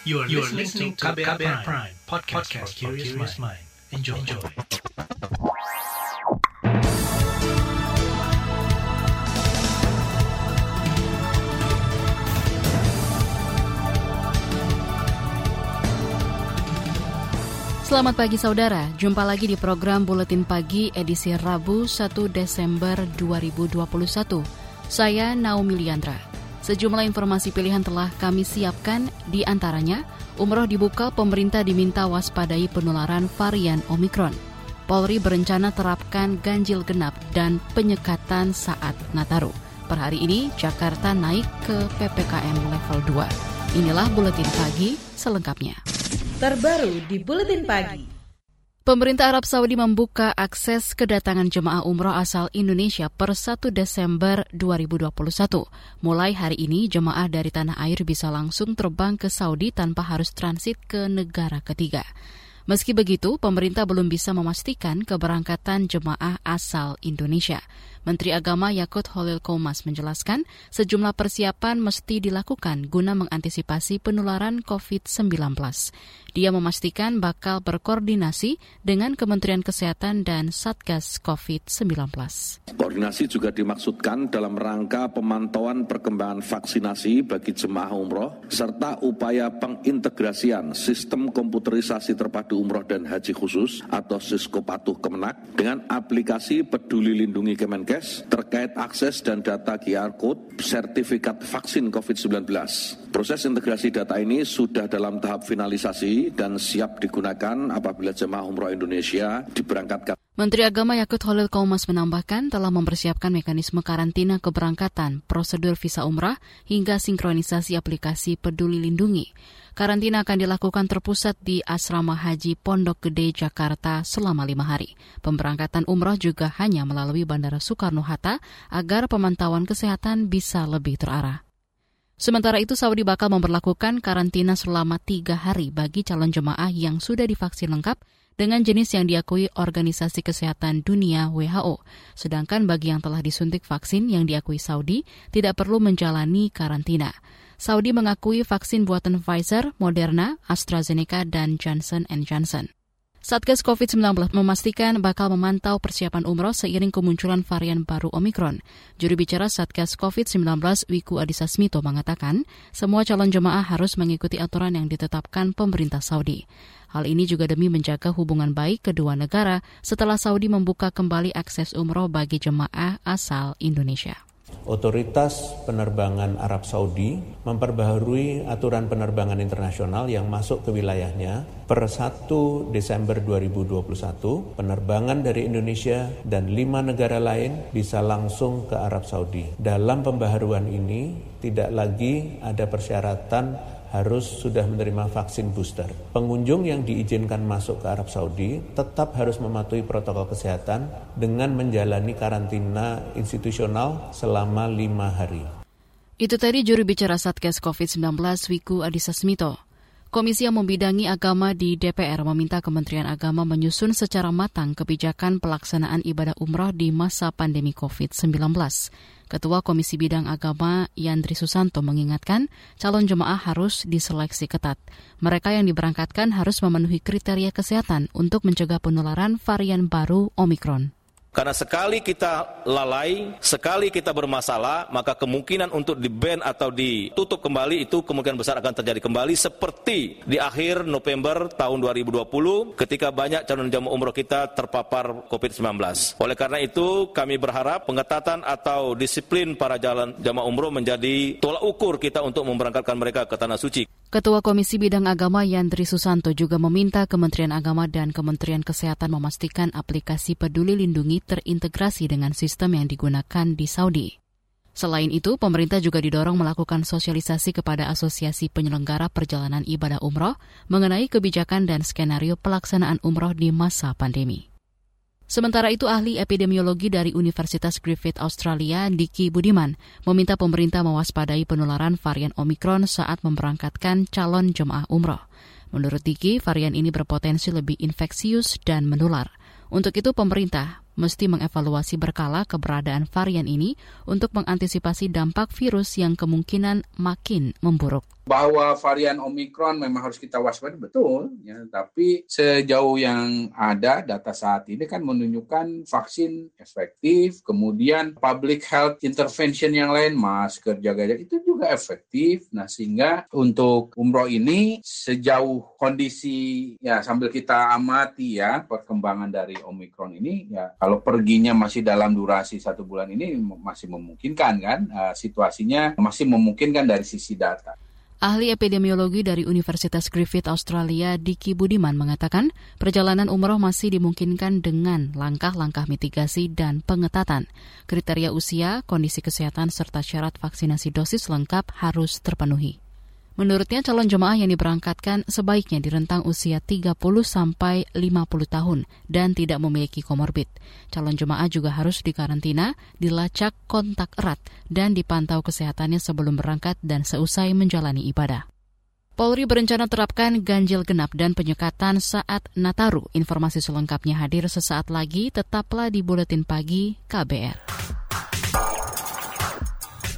You are, you are listening to KBR, KBR Prime, Prime podcast, podcast for curious mind. Enjoy. Enjoy. Selamat pagi saudara, jumpa lagi di program Buletin Pagi edisi Rabu 1 Desember 2021. Saya Naomi Liandra. Sejumlah informasi pilihan telah kami siapkan, di antaranya umroh dibuka pemerintah diminta waspadai penularan varian Omikron. Polri berencana terapkan ganjil genap dan penyekatan saat Nataru. Per hari ini, Jakarta naik ke PPKM level 2. Inilah Buletin Pagi selengkapnya terbaru di Buletin Pagi. Pemerintah Arab Saudi membuka akses kedatangan jemaah umroh asal Indonesia per 1 Desember 2021. Mulai hari ini, jemaah dari tanah air bisa langsung terbang ke Saudi tanpa harus transit ke negara ketiga. Meski begitu, pemerintah belum bisa memastikan keberangkatan jemaah asal Indonesia. Menteri Agama Yakut Holil Komas menjelaskan sejumlah persiapan mesti dilakukan guna mengantisipasi penularan COVID-19. Dia memastikan bakal berkoordinasi dengan Kementerian Kesehatan dan Satgas COVID-19. Koordinasi juga dimaksudkan dalam rangka pemantauan perkembangan vaksinasi bagi jemaah umroh, serta upaya pengintegrasian sistem komputerisasi terpadu umroh dan haji khusus atau Siskopatuh Kemenak dengan aplikasi Peduli Lindungi Kemenkes terkait akses dan data QR Code sertifikat vaksin COVID-19. Proses integrasi data ini sudah dalam tahap finalisasi dan siap digunakan apabila jemaah umroh Indonesia diberangkatkan. Menteri Agama Yakut Holil Kaumas menambahkan telah mempersiapkan mekanisme karantina keberangkatan, prosedur visa umrah, hingga sinkronisasi aplikasi peduli lindungi. Karantina akan dilakukan terpusat di Asrama Haji Pondok Gede, Jakarta selama lima hari. Pemberangkatan umroh juga hanya melalui Bandara Soekarno-Hatta agar pemantauan kesehatan bisa lebih terarah. Sementara itu, Saudi bakal memperlakukan karantina selama tiga hari bagi calon jemaah yang sudah divaksin lengkap dengan jenis yang diakui Organisasi Kesehatan Dunia WHO. Sedangkan bagi yang telah disuntik vaksin yang diakui Saudi, tidak perlu menjalani karantina. Saudi mengakui vaksin buatan Pfizer, Moderna, AstraZeneca, dan Johnson Johnson. Satgas COVID-19 memastikan bakal memantau persiapan umroh seiring kemunculan varian baru Omikron. Juru bicara Satgas COVID-19 Wiku Adhisa Smito mengatakan, semua calon jemaah harus mengikuti aturan yang ditetapkan pemerintah Saudi. Hal ini juga demi menjaga hubungan baik kedua negara setelah Saudi membuka kembali akses umroh bagi jemaah asal Indonesia. Otoritas Penerbangan Arab Saudi memperbaharui aturan penerbangan internasional yang masuk ke wilayahnya per 1 Desember 2021. Penerbangan dari Indonesia dan lima negara lain bisa langsung ke Arab Saudi. Dalam pembaharuan ini tidak lagi ada persyaratan harus sudah menerima vaksin booster. Pengunjung yang diizinkan masuk ke Arab Saudi tetap harus mematuhi protokol kesehatan dengan menjalani karantina institusional selama lima hari. Itu tadi juru bicara Satgas COVID-19 Wiku Adhisa Smito. Komisi yang membidangi agama di DPR meminta Kementerian Agama menyusun secara matang kebijakan pelaksanaan ibadah umroh di masa pandemi COVID-19. Ketua Komisi Bidang Agama Yandri Susanto mengingatkan calon jemaah harus diseleksi ketat. Mereka yang diberangkatkan harus memenuhi kriteria kesehatan untuk mencegah penularan varian baru Omikron. Karena sekali kita lalai, sekali kita bermasalah, maka kemungkinan untuk di-ban atau ditutup kembali itu kemungkinan besar akan terjadi kembali seperti di akhir November tahun 2020 ketika banyak calon jamaah umroh kita terpapar COVID-19. Oleh karena itu, kami berharap pengetatan atau disiplin para jalan jamaah umroh menjadi tolak ukur kita untuk memberangkatkan mereka ke Tanah Suci. Ketua Komisi Bidang Agama Yandri Susanto juga meminta Kementerian Agama dan Kementerian Kesehatan memastikan aplikasi Peduli Lindungi terintegrasi dengan sistem yang digunakan di Saudi. Selain itu, pemerintah juga didorong melakukan sosialisasi kepada asosiasi penyelenggara perjalanan ibadah umroh mengenai kebijakan dan skenario pelaksanaan umroh di masa pandemi. Sementara itu, ahli epidemiologi dari Universitas Griffith Australia, Diki Budiman, meminta pemerintah mewaspadai penularan varian Omikron saat memberangkatkan calon jemaah umroh. Menurut Diki, varian ini berpotensi lebih infeksius dan menular. Untuk itu, pemerintah mesti mengevaluasi berkala keberadaan varian ini untuk mengantisipasi dampak virus yang kemungkinan makin memburuk. Bahwa varian Omikron memang harus kita waspada betul ya tapi sejauh yang ada data saat ini kan menunjukkan vaksin efektif kemudian public health intervention yang lain masker jaga jarak itu juga efektif nah sehingga untuk umroh ini sejauh kondisi ya sambil kita amati ya perkembangan dari Omikron ini ya kalau perginya masih dalam durasi satu bulan ini masih memungkinkan kan uh, situasinya masih memungkinkan dari sisi data. Ahli epidemiologi dari Universitas Griffith Australia, Diki Budiman mengatakan, perjalanan umroh masih dimungkinkan dengan langkah-langkah mitigasi dan pengetatan. Kriteria usia, kondisi kesehatan, serta syarat vaksinasi dosis lengkap harus terpenuhi. Menurutnya calon jemaah yang diberangkatkan sebaiknya di rentang usia 30 sampai 50 tahun dan tidak memiliki komorbid. Calon jemaah juga harus dikarantina, dilacak kontak erat dan dipantau kesehatannya sebelum berangkat dan seusai menjalani ibadah. Polri berencana terapkan ganjil genap dan penyekatan saat Nataru. Informasi selengkapnya hadir sesaat lagi, tetaplah di Buletin Pagi KBR.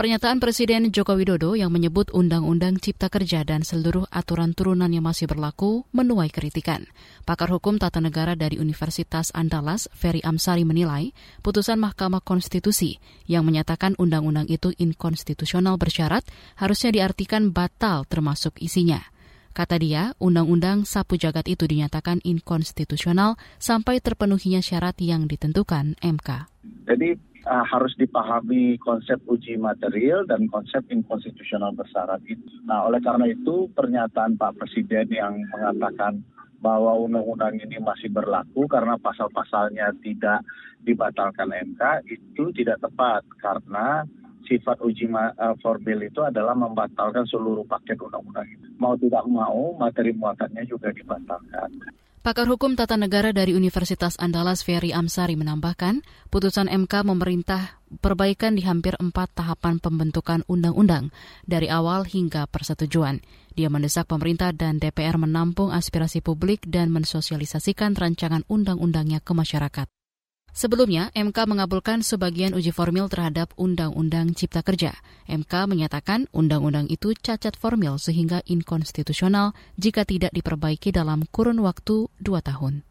Pernyataan Presiden Joko Widodo yang menyebut Undang-Undang Cipta Kerja dan seluruh aturan turunan yang masih berlaku menuai kritikan. Pakar Hukum Tata Negara dari Universitas Andalas, Ferry Amsari menilai, putusan Mahkamah Konstitusi yang menyatakan undang-undang itu inkonstitusional bersyarat harusnya diartikan batal termasuk isinya. Kata dia, undang-undang sapu jagat itu dinyatakan inkonstitusional sampai terpenuhinya syarat yang ditentukan MK. Jadi uh, harus dipahami konsep uji material dan konsep inkonstitusional bersyarat itu. Nah, oleh karena itu pernyataan Pak Presiden yang mengatakan bahwa undang-undang ini masih berlaku karena pasal-pasalnya tidak dibatalkan MK itu tidak tepat karena sifat uji uh, formil itu adalah membatalkan seluruh paket undang-undang itu. Mau tidak mau materi muatannya juga dibatalkan. Pakar Hukum Tata Negara dari Universitas Andalas Ferry Amsari menambahkan, putusan MK memerintah perbaikan di hampir empat tahapan pembentukan undang-undang, dari awal hingga persetujuan. Dia mendesak pemerintah dan DPR menampung aspirasi publik dan mensosialisasikan rancangan undang-undangnya ke masyarakat. Sebelumnya, MK mengabulkan sebagian uji formil terhadap Undang-Undang Cipta Kerja. MK menyatakan undang-undang itu cacat formil sehingga inkonstitusional jika tidak diperbaiki dalam kurun waktu dua tahun.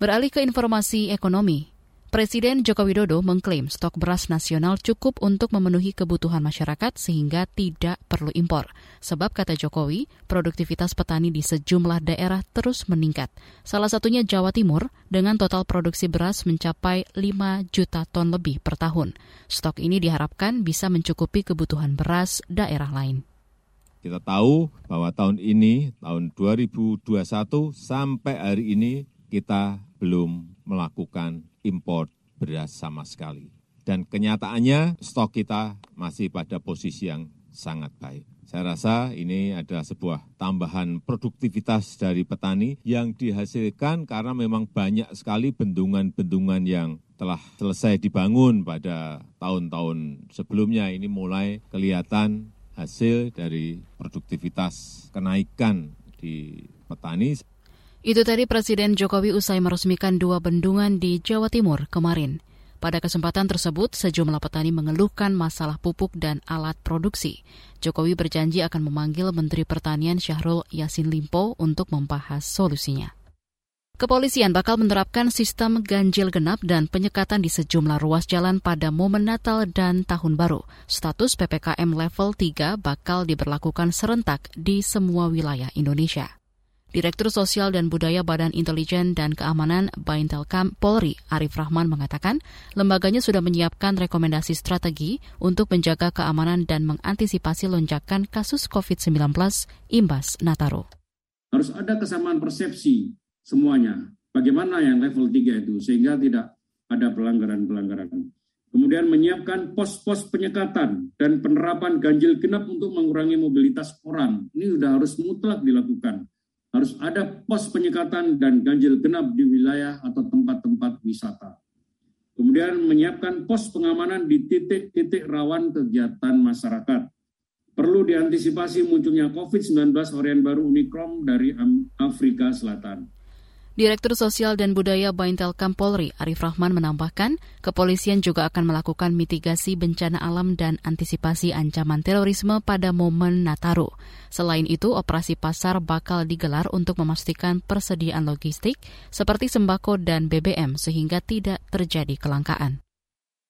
Beralih ke informasi ekonomi, Presiden Joko Widodo mengklaim stok beras nasional cukup untuk memenuhi kebutuhan masyarakat sehingga tidak perlu impor. Sebab kata Jokowi, produktivitas petani di sejumlah daerah terus meningkat. Salah satunya Jawa Timur dengan total produksi beras mencapai 5 juta ton lebih per tahun. Stok ini diharapkan bisa mencukupi kebutuhan beras daerah lain. Kita tahu bahwa tahun ini, tahun 2021 sampai hari ini kita belum melakukan impor beras sama sekali. Dan kenyataannya stok kita masih pada posisi yang sangat baik. Saya rasa ini adalah sebuah tambahan produktivitas dari petani yang dihasilkan karena memang banyak sekali bendungan-bendungan yang telah selesai dibangun pada tahun-tahun sebelumnya. Ini mulai kelihatan hasil dari produktivitas kenaikan di petani. Itu tadi Presiden Jokowi usai meresmikan dua bendungan di Jawa Timur kemarin. Pada kesempatan tersebut, sejumlah petani mengeluhkan masalah pupuk dan alat produksi. Jokowi berjanji akan memanggil Menteri Pertanian Syahrul Yasin Limpo untuk membahas solusinya. Kepolisian bakal menerapkan sistem ganjil genap dan penyekatan di sejumlah ruas jalan pada momen Natal dan Tahun Baru. Status PPKM level 3 bakal diberlakukan serentak di semua wilayah Indonesia. Direktur Sosial dan Budaya Badan Intelijen dan Keamanan Baintelkam Polri Arif Rahman mengatakan lembaganya sudah menyiapkan rekomendasi strategi untuk menjaga keamanan dan mengantisipasi lonjakan kasus COVID-19 imbas Nataru. Harus ada kesamaan persepsi semuanya. Bagaimana yang level 3 itu sehingga tidak ada pelanggaran-pelanggaran. Kemudian menyiapkan pos-pos penyekatan dan penerapan ganjil genap untuk mengurangi mobilitas orang. Ini sudah harus mutlak dilakukan harus ada pos penyekatan dan ganjil genap di wilayah atau tempat-tempat wisata. Kemudian menyiapkan pos pengamanan di titik-titik rawan kegiatan masyarakat. Perlu diantisipasi munculnya COVID-19 varian baru Omicron dari Afrika Selatan. Direktur Sosial dan Budaya Baintelkam Polri, Arif Rahman menambahkan, kepolisian juga akan melakukan mitigasi bencana alam dan antisipasi ancaman terorisme pada momen Nataru. Selain itu, operasi pasar bakal digelar untuk memastikan persediaan logistik seperti sembako dan BBM sehingga tidak terjadi kelangkaan.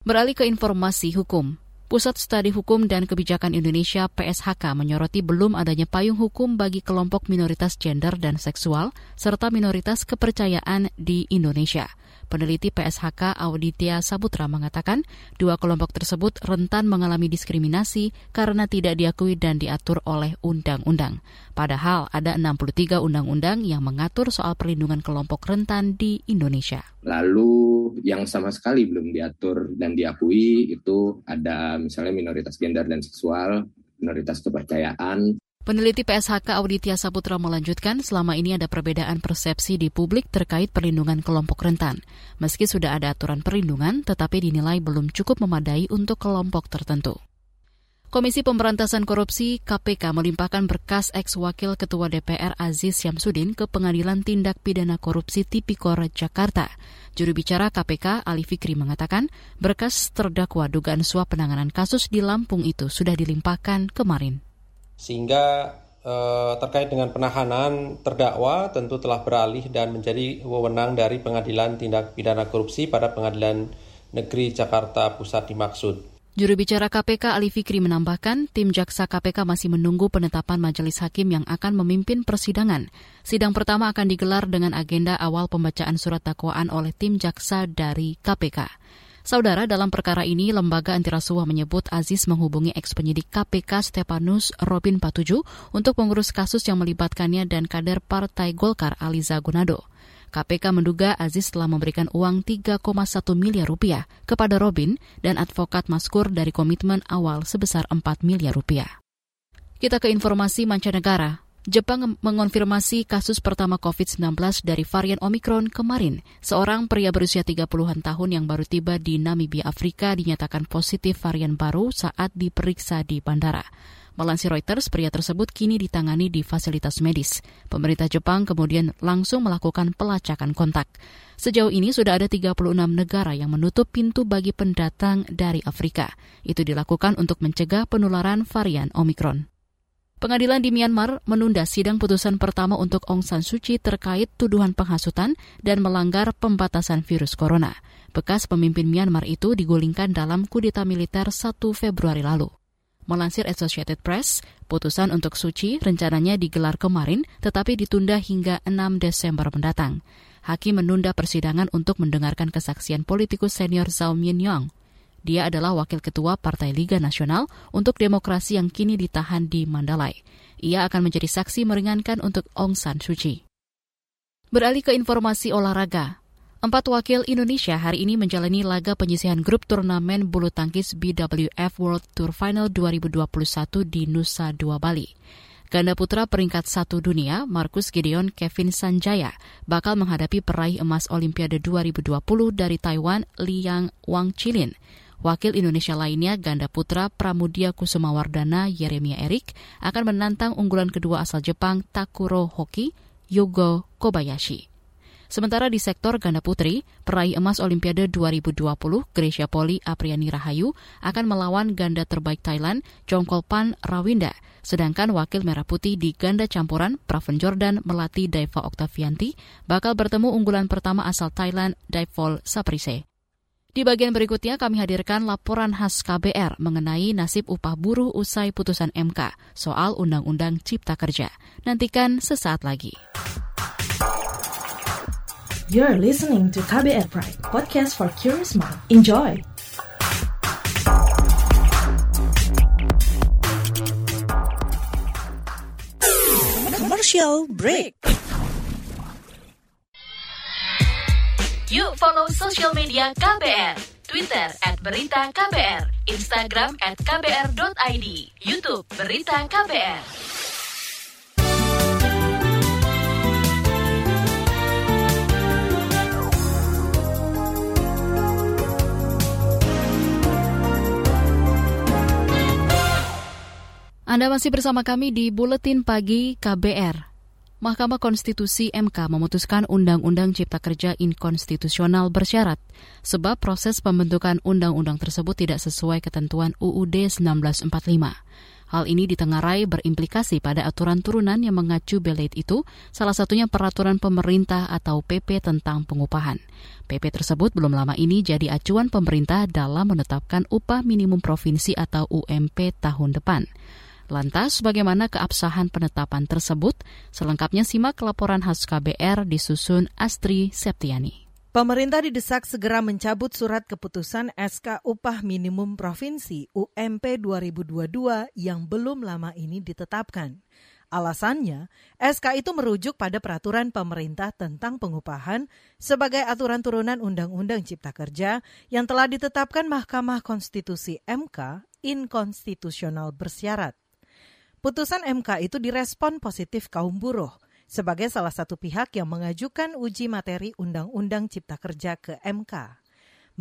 Beralih ke informasi hukum. Pusat Studi Hukum dan Kebijakan Indonesia PSHK menyoroti belum adanya payung hukum bagi kelompok minoritas gender dan seksual serta minoritas kepercayaan di Indonesia. Peneliti PSHK Auditya Sabutra mengatakan dua kelompok tersebut rentan mengalami diskriminasi karena tidak diakui dan diatur oleh undang-undang. Padahal ada 63 undang-undang yang mengatur soal perlindungan kelompok rentan di Indonesia. Lalu yang sama sekali belum diatur dan diakui itu ada misalnya minoritas gender dan seksual, minoritas kepercayaan, Peneliti PSHK Auditya Saputra melanjutkan, selama ini ada perbedaan persepsi di publik terkait perlindungan kelompok rentan. Meski sudah ada aturan perlindungan, tetapi dinilai belum cukup memadai untuk kelompok tertentu. Komisi Pemberantasan Korupsi KPK melimpahkan berkas ex-wakil Ketua DPR Aziz Syamsuddin ke Pengadilan Tindak Pidana Korupsi Tipikor Jakarta. Juru bicara KPK Ali Fikri mengatakan berkas terdakwa dugaan suap penanganan kasus di Lampung itu sudah dilimpahkan kemarin sehingga eh, terkait dengan penahanan terdakwa tentu telah beralih dan menjadi wewenang dari Pengadilan Tindak Pidana Korupsi pada Pengadilan Negeri Jakarta Pusat dimaksud. Juru bicara KPK Ali Fikri menambahkan, tim jaksa KPK masih menunggu penetapan majelis hakim yang akan memimpin persidangan. Sidang pertama akan digelar dengan agenda awal pembacaan surat dakwaan oleh tim jaksa dari KPK. Saudara, dalam perkara ini, lembaga antirasuah menyebut Aziz menghubungi eks penyidik KPK Stepanus Robin Patuju untuk mengurus kasus yang melibatkannya dan kader Partai Golkar Aliza Gunado. KPK menduga Aziz telah memberikan uang 3,1 miliar rupiah kepada Robin dan advokat Maskur dari komitmen awal sebesar 4 miliar rupiah. Kita ke informasi mancanegara. Jepang mengonfirmasi kasus pertama COVID-19 dari varian Omicron kemarin. Seorang pria berusia 30-an tahun yang baru tiba di Namibia, Afrika dinyatakan positif varian baru saat diperiksa di bandara. Melansir Reuters, pria tersebut kini ditangani di fasilitas medis. Pemerintah Jepang kemudian langsung melakukan pelacakan kontak. Sejauh ini sudah ada 36 negara yang menutup pintu bagi pendatang dari Afrika. Itu dilakukan untuk mencegah penularan varian Omicron. Pengadilan di Myanmar menunda sidang putusan pertama untuk Aung San Suu Kyi terkait tuduhan penghasutan dan melanggar pembatasan virus corona. Bekas pemimpin Myanmar itu digulingkan dalam kudeta militer 1 Februari lalu. Melansir Associated Press, putusan untuk Suci rencananya digelar kemarin tetapi ditunda hingga 6 Desember mendatang. Hakim menunda persidangan untuk mendengarkan kesaksian politikus senior Zhao Min-yong dia adalah wakil ketua Partai Liga Nasional untuk Demokrasi yang kini ditahan di Mandalay. Ia akan menjadi saksi meringankan untuk Aung San Suu Kyi. Beralih ke informasi olahraga. Empat wakil Indonesia hari ini menjalani laga penyisihan grup turnamen bulu tangkis BWF World Tour Final 2021 di Nusa Dua Bali. Ganda putra peringkat satu dunia, Marcus Gideon Kevin Sanjaya, bakal menghadapi peraih emas Olimpiade 2020 dari Taiwan, Liang Wang Chilin. Wakil Indonesia lainnya, ganda putra Pramudia Kusumawardana Yeremia Erik, akan menantang unggulan kedua asal Jepang Takuro Hoki, Yugo Kobayashi. Sementara di sektor ganda putri, peraih emas Olimpiade 2020 Gracia Poli Apriani Rahayu akan melawan ganda terbaik Thailand Jongkolpan Rawinda, sedangkan wakil merah putih di ganda campuran Praven Jordan melatih Daiva Oktavianti bakal bertemu unggulan pertama asal Thailand Daivol Saprise. Di bagian berikutnya kami hadirkan laporan khas KBR mengenai nasib upah buruh usai putusan MK soal Undang-Undang Cipta Kerja. Nantikan sesaat lagi. You're listening to KBR Pride, podcast for curious mind. Enjoy! Commercial break. Yuk follow sosial media KBR. Twitter at Berita KBR. Instagram at KBR.id. Youtube Berita KBR. Anda masih bersama kami di Buletin Pagi KBR. Mahkamah Konstitusi MK memutuskan Undang-Undang Cipta Kerja inkonstitusional bersyarat, sebab proses pembentukan undang-undang tersebut tidak sesuai ketentuan UUD 1945. Hal ini ditengarai berimplikasi pada aturan turunan yang mengacu belit itu, salah satunya peraturan pemerintah atau PP tentang pengupahan. PP tersebut belum lama ini jadi acuan pemerintah dalam menetapkan upah minimum provinsi atau UMP tahun depan. Lantas, bagaimana keabsahan penetapan tersebut? Selengkapnya simak laporan khas KBR disusun Astri Septiani. Pemerintah didesak segera mencabut surat keputusan SK Upah Minimum Provinsi UMP 2022 yang belum lama ini ditetapkan. Alasannya, SK itu merujuk pada peraturan pemerintah tentang pengupahan sebagai aturan turunan Undang-Undang Cipta Kerja yang telah ditetapkan Mahkamah Konstitusi MK inkonstitusional bersyarat. Putusan MK itu direspon positif kaum buruh sebagai salah satu pihak yang mengajukan uji materi Undang-Undang Cipta Kerja ke MK.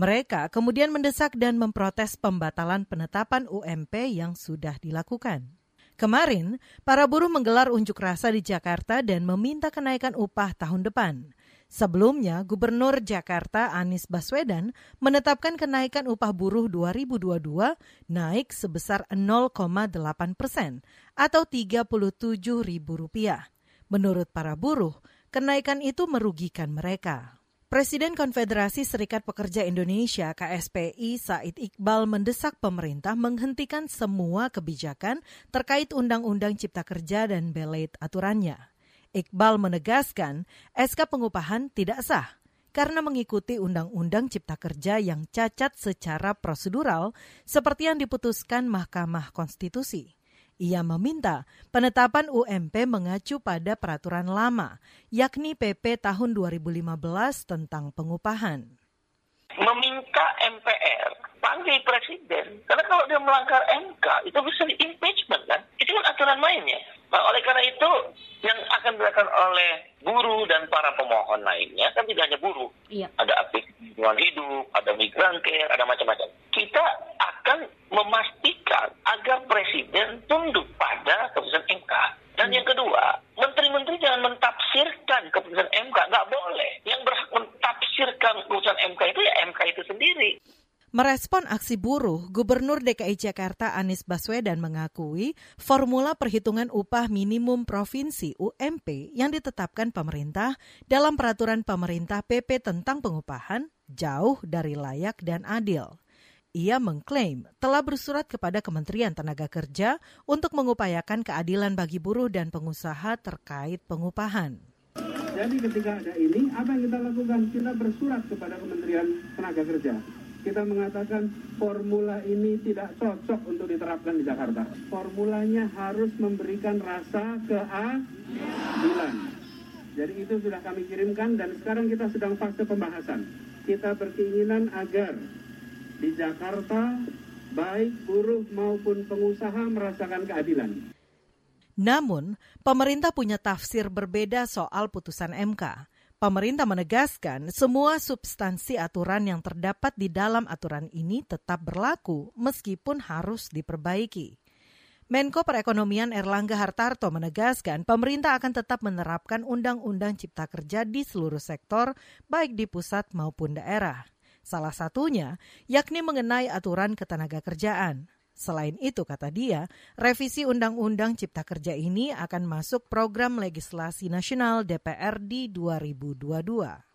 Mereka kemudian mendesak dan memprotes pembatalan penetapan UMP yang sudah dilakukan. Kemarin, para buruh menggelar unjuk rasa di Jakarta dan meminta kenaikan upah tahun depan. Sebelumnya, Gubernur Jakarta Anies Baswedan menetapkan kenaikan upah buruh 2022 naik sebesar 0,8 persen atau Rp37.000. Menurut para buruh, kenaikan itu merugikan mereka. Presiden Konfederasi Serikat Pekerja Indonesia KSPI Said Iqbal mendesak pemerintah menghentikan semua kebijakan terkait Undang-Undang Cipta Kerja dan belet aturannya. Iqbal menegaskan SK pengupahan tidak sah karena mengikuti Undang-Undang Cipta Kerja yang cacat secara prosedural seperti yang diputuskan Mahkamah Konstitusi. Ia meminta penetapan UMP mengacu pada peraturan lama, yakni PP tahun 2015 tentang pengupahan. Meminta MPR panggil presiden, karena kalau dia melanggar MK itu bisa impeachment kan? Itu kan aturan mainnya. Nah, oleh karena itu yang akan dilakukan oleh buruh dan para pemohon lainnya kan tidak hanya buruh. Iya. Ada aktif lingkungan hidup, ada migran care, ada macam-macam. Kita akan memastikan agar presiden tunduk pada keputusan MK. Dan hmm. yang kedua, menteri-menteri jangan mentafsirkan keputusan MK. Nggak boleh. Yang berhak mentafsirkan keputusan MK itu ya MK itu sendiri. Merespon aksi buruh, Gubernur DKI Jakarta Anies Baswedan mengakui formula perhitungan upah minimum provinsi UMP yang ditetapkan pemerintah dalam peraturan pemerintah PP tentang pengupahan jauh dari layak dan adil. Ia mengklaim telah bersurat kepada Kementerian Tenaga Kerja untuk mengupayakan keadilan bagi buruh dan pengusaha terkait pengupahan. Jadi ketika ada ini, apa yang kita lakukan? Kita bersurat kepada Kementerian Tenaga Kerja kita mengatakan formula ini tidak cocok untuk diterapkan di Jakarta. Formulanya harus memberikan rasa keadilan. Jadi itu sudah kami kirimkan dan sekarang kita sedang fase pembahasan. Kita berkeinginan agar di Jakarta baik buruh maupun pengusaha merasakan keadilan. Namun, pemerintah punya tafsir berbeda soal putusan MK. Pemerintah menegaskan semua substansi aturan yang terdapat di dalam aturan ini tetap berlaku meskipun harus diperbaiki. Menko Perekonomian Erlangga Hartarto menegaskan pemerintah akan tetap menerapkan Undang-Undang Cipta Kerja di seluruh sektor, baik di pusat maupun daerah. Salah satunya yakni mengenai aturan ketenaga kerjaan. Selain itu, kata dia, revisi Undang-Undang Cipta Kerja ini akan masuk program legislasi nasional DPR di 2022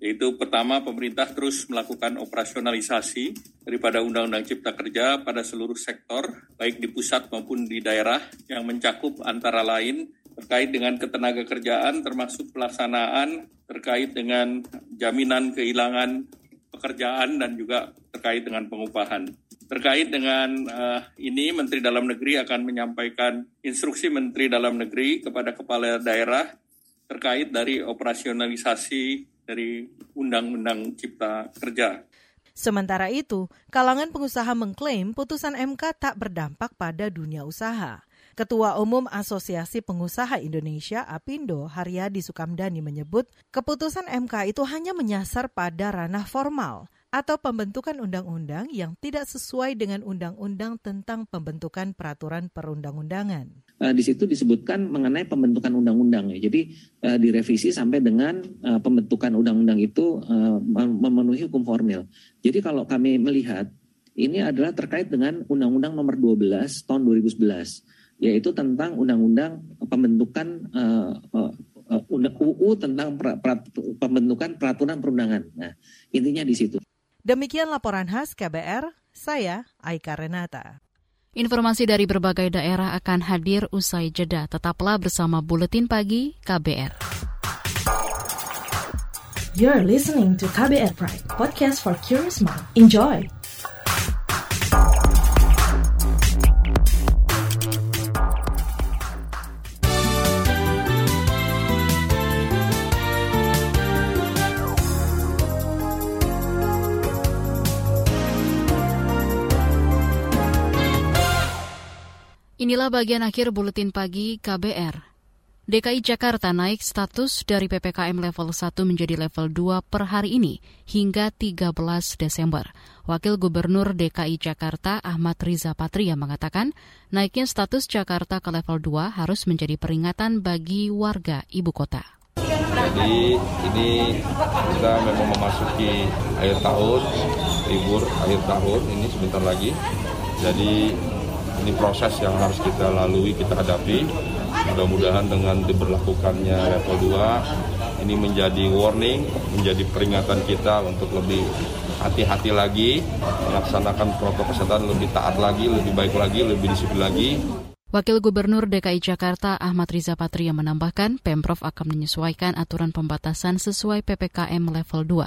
yaitu pertama pemerintah terus melakukan operasionalisasi daripada Undang-Undang Cipta Kerja pada seluruh sektor, baik di pusat maupun di daerah, yang mencakup antara lain terkait dengan ketenaga kerjaan termasuk pelaksanaan terkait dengan jaminan kehilangan pekerjaan dan juga terkait dengan pengupahan. Terkait dengan uh, ini, Menteri Dalam Negeri akan menyampaikan instruksi Menteri Dalam Negeri kepada kepala daerah terkait dari operasionalisasi dari Undang-Undang Cipta Kerja. Sementara itu, kalangan pengusaha mengklaim putusan MK tak berdampak pada dunia usaha. Ketua Umum Asosiasi Pengusaha Indonesia Apindo Haryadi Sukamdani menyebut keputusan MK itu hanya menyasar pada ranah formal atau pembentukan undang-undang yang tidak sesuai dengan undang-undang tentang pembentukan peraturan perundang-undangan. Uh, di situ disebutkan mengenai pembentukan undang-undang ya. Jadi uh, direvisi sampai dengan uh, pembentukan undang-undang itu uh, memenuhi hukum formil. Jadi kalau kami melihat ini adalah terkait dengan Undang-Undang Nomor 12 Tahun 2011 yaitu tentang Undang-Undang pembentukan uh, uh, UU tentang pra, pra, pembentukan peraturan perundangan. Nah, intinya di situ. Demikian laporan khas KBR, saya Aika Renata. Informasi dari berbagai daerah akan hadir usai jeda. Tetaplah bersama Buletin Pagi KBR. You're listening to KBR Pride, podcast for curious mind. Enjoy! Inilah bagian akhir buletin pagi KBR. DKI Jakarta naik status dari PPKM level 1 menjadi level 2 per hari ini hingga 13 Desember. Wakil Gubernur DKI Jakarta Ahmad Riza Patria mengatakan, naiknya status Jakarta ke level 2 harus menjadi peringatan bagi warga ibu kota. Jadi ini kita memang memasuki akhir tahun, libur akhir tahun ini sebentar lagi. Jadi ini proses yang harus kita lalui, kita hadapi. Mudah-mudahan dengan diberlakukannya level 2 ini menjadi warning, menjadi peringatan kita untuk lebih hati-hati lagi, melaksanakan protokol kesehatan lebih taat lagi, lebih baik lagi, lebih disiplin lagi. Wakil Gubernur DKI Jakarta Ahmad Riza Patria menambahkan, Pemprov akan menyesuaikan aturan pembatasan sesuai PPKM level 2.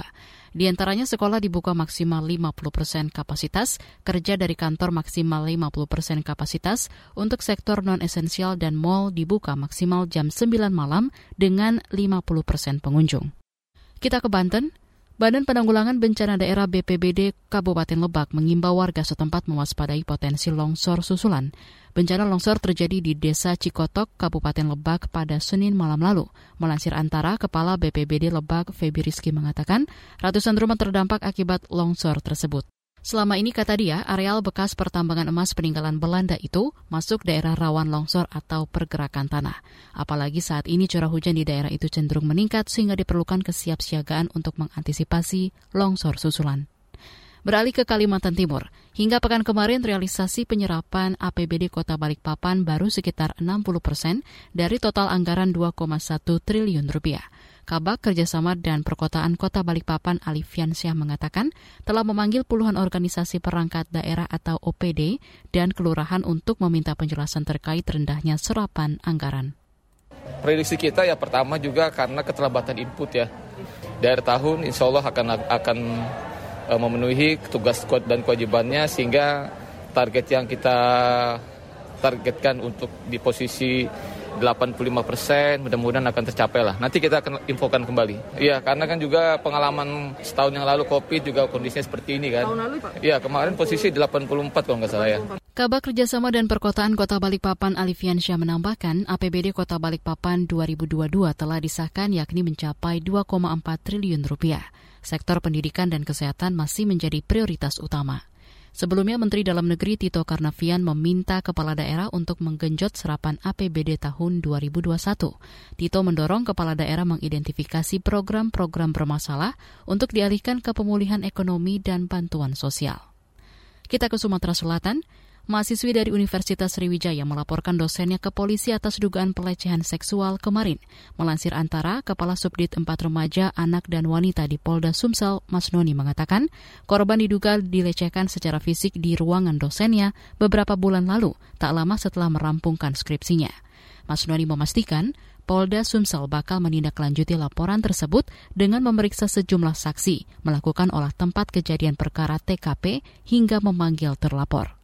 Di antaranya sekolah dibuka maksimal 50 persen kapasitas, kerja dari kantor maksimal 50 persen kapasitas, untuk sektor non-esensial dan mal dibuka maksimal jam 9 malam dengan 50 persen pengunjung. Kita ke Banten, Badan Penanggulangan Bencana Daerah BPBD Kabupaten Lebak mengimbau warga setempat mewaspadai potensi longsor susulan. Bencana longsor terjadi di Desa Cikotok, Kabupaten Lebak pada Senin malam lalu. Melansir antara, Kepala BPBD Lebak, Febi Rizky mengatakan, ratusan rumah terdampak akibat longsor tersebut. Selama ini, kata dia, areal bekas pertambangan emas peninggalan Belanda itu masuk daerah rawan longsor atau pergerakan tanah. Apalagi saat ini curah hujan di daerah itu cenderung meningkat sehingga diperlukan kesiapsiagaan untuk mengantisipasi longsor susulan. Beralih ke Kalimantan Timur, hingga pekan kemarin realisasi penyerapan APBD Kota Balikpapan baru sekitar 60 persen dari total anggaran 2,1 triliun rupiah. Kabak Kerjasama dan Perkotaan Kota Balikpapan Alifiansyah mengatakan telah memanggil puluhan organisasi perangkat daerah atau OPD dan kelurahan untuk meminta penjelasan terkait rendahnya serapan anggaran. Prediksi kita ya pertama juga karena keterlambatan input ya. Dari tahun insya Allah akan akan uh, memenuhi tugas dan kewajibannya sehingga target yang kita targetkan untuk di posisi 85 persen mudah-mudahan akan tercapai lah. Nanti kita akan infokan kembali. Iya, karena kan juga pengalaman setahun yang lalu COVID juga kondisinya seperti ini kan. Tahun lalu Pak? Iya, kemarin posisi 84 kalau nggak salah ya. Kabak Kerjasama dan Perkotaan Kota Balikpapan Alifiansyah menambahkan APBD Kota Balikpapan 2022 telah disahkan yakni mencapai 2,4 triliun rupiah sektor pendidikan dan kesehatan masih menjadi prioritas utama. Sebelumnya, Menteri Dalam Negeri Tito Karnavian meminta kepala daerah untuk menggenjot serapan APBD tahun 2021. Tito mendorong kepala daerah mengidentifikasi program-program bermasalah untuk dialihkan ke pemulihan ekonomi dan bantuan sosial. Kita ke Sumatera Selatan. Mahasiswi dari Universitas Sriwijaya melaporkan dosennya ke polisi atas dugaan pelecehan seksual kemarin. Melansir antara, Kepala Subdit 4 Remaja, Anak dan Wanita di Polda Sumsel, Mas Noni mengatakan, korban diduga dilecehkan secara fisik di ruangan dosennya beberapa bulan lalu, tak lama setelah merampungkan skripsinya. Mas Noni memastikan, Polda Sumsel bakal menindaklanjuti laporan tersebut dengan memeriksa sejumlah saksi, melakukan olah tempat kejadian perkara TKP hingga memanggil terlapor.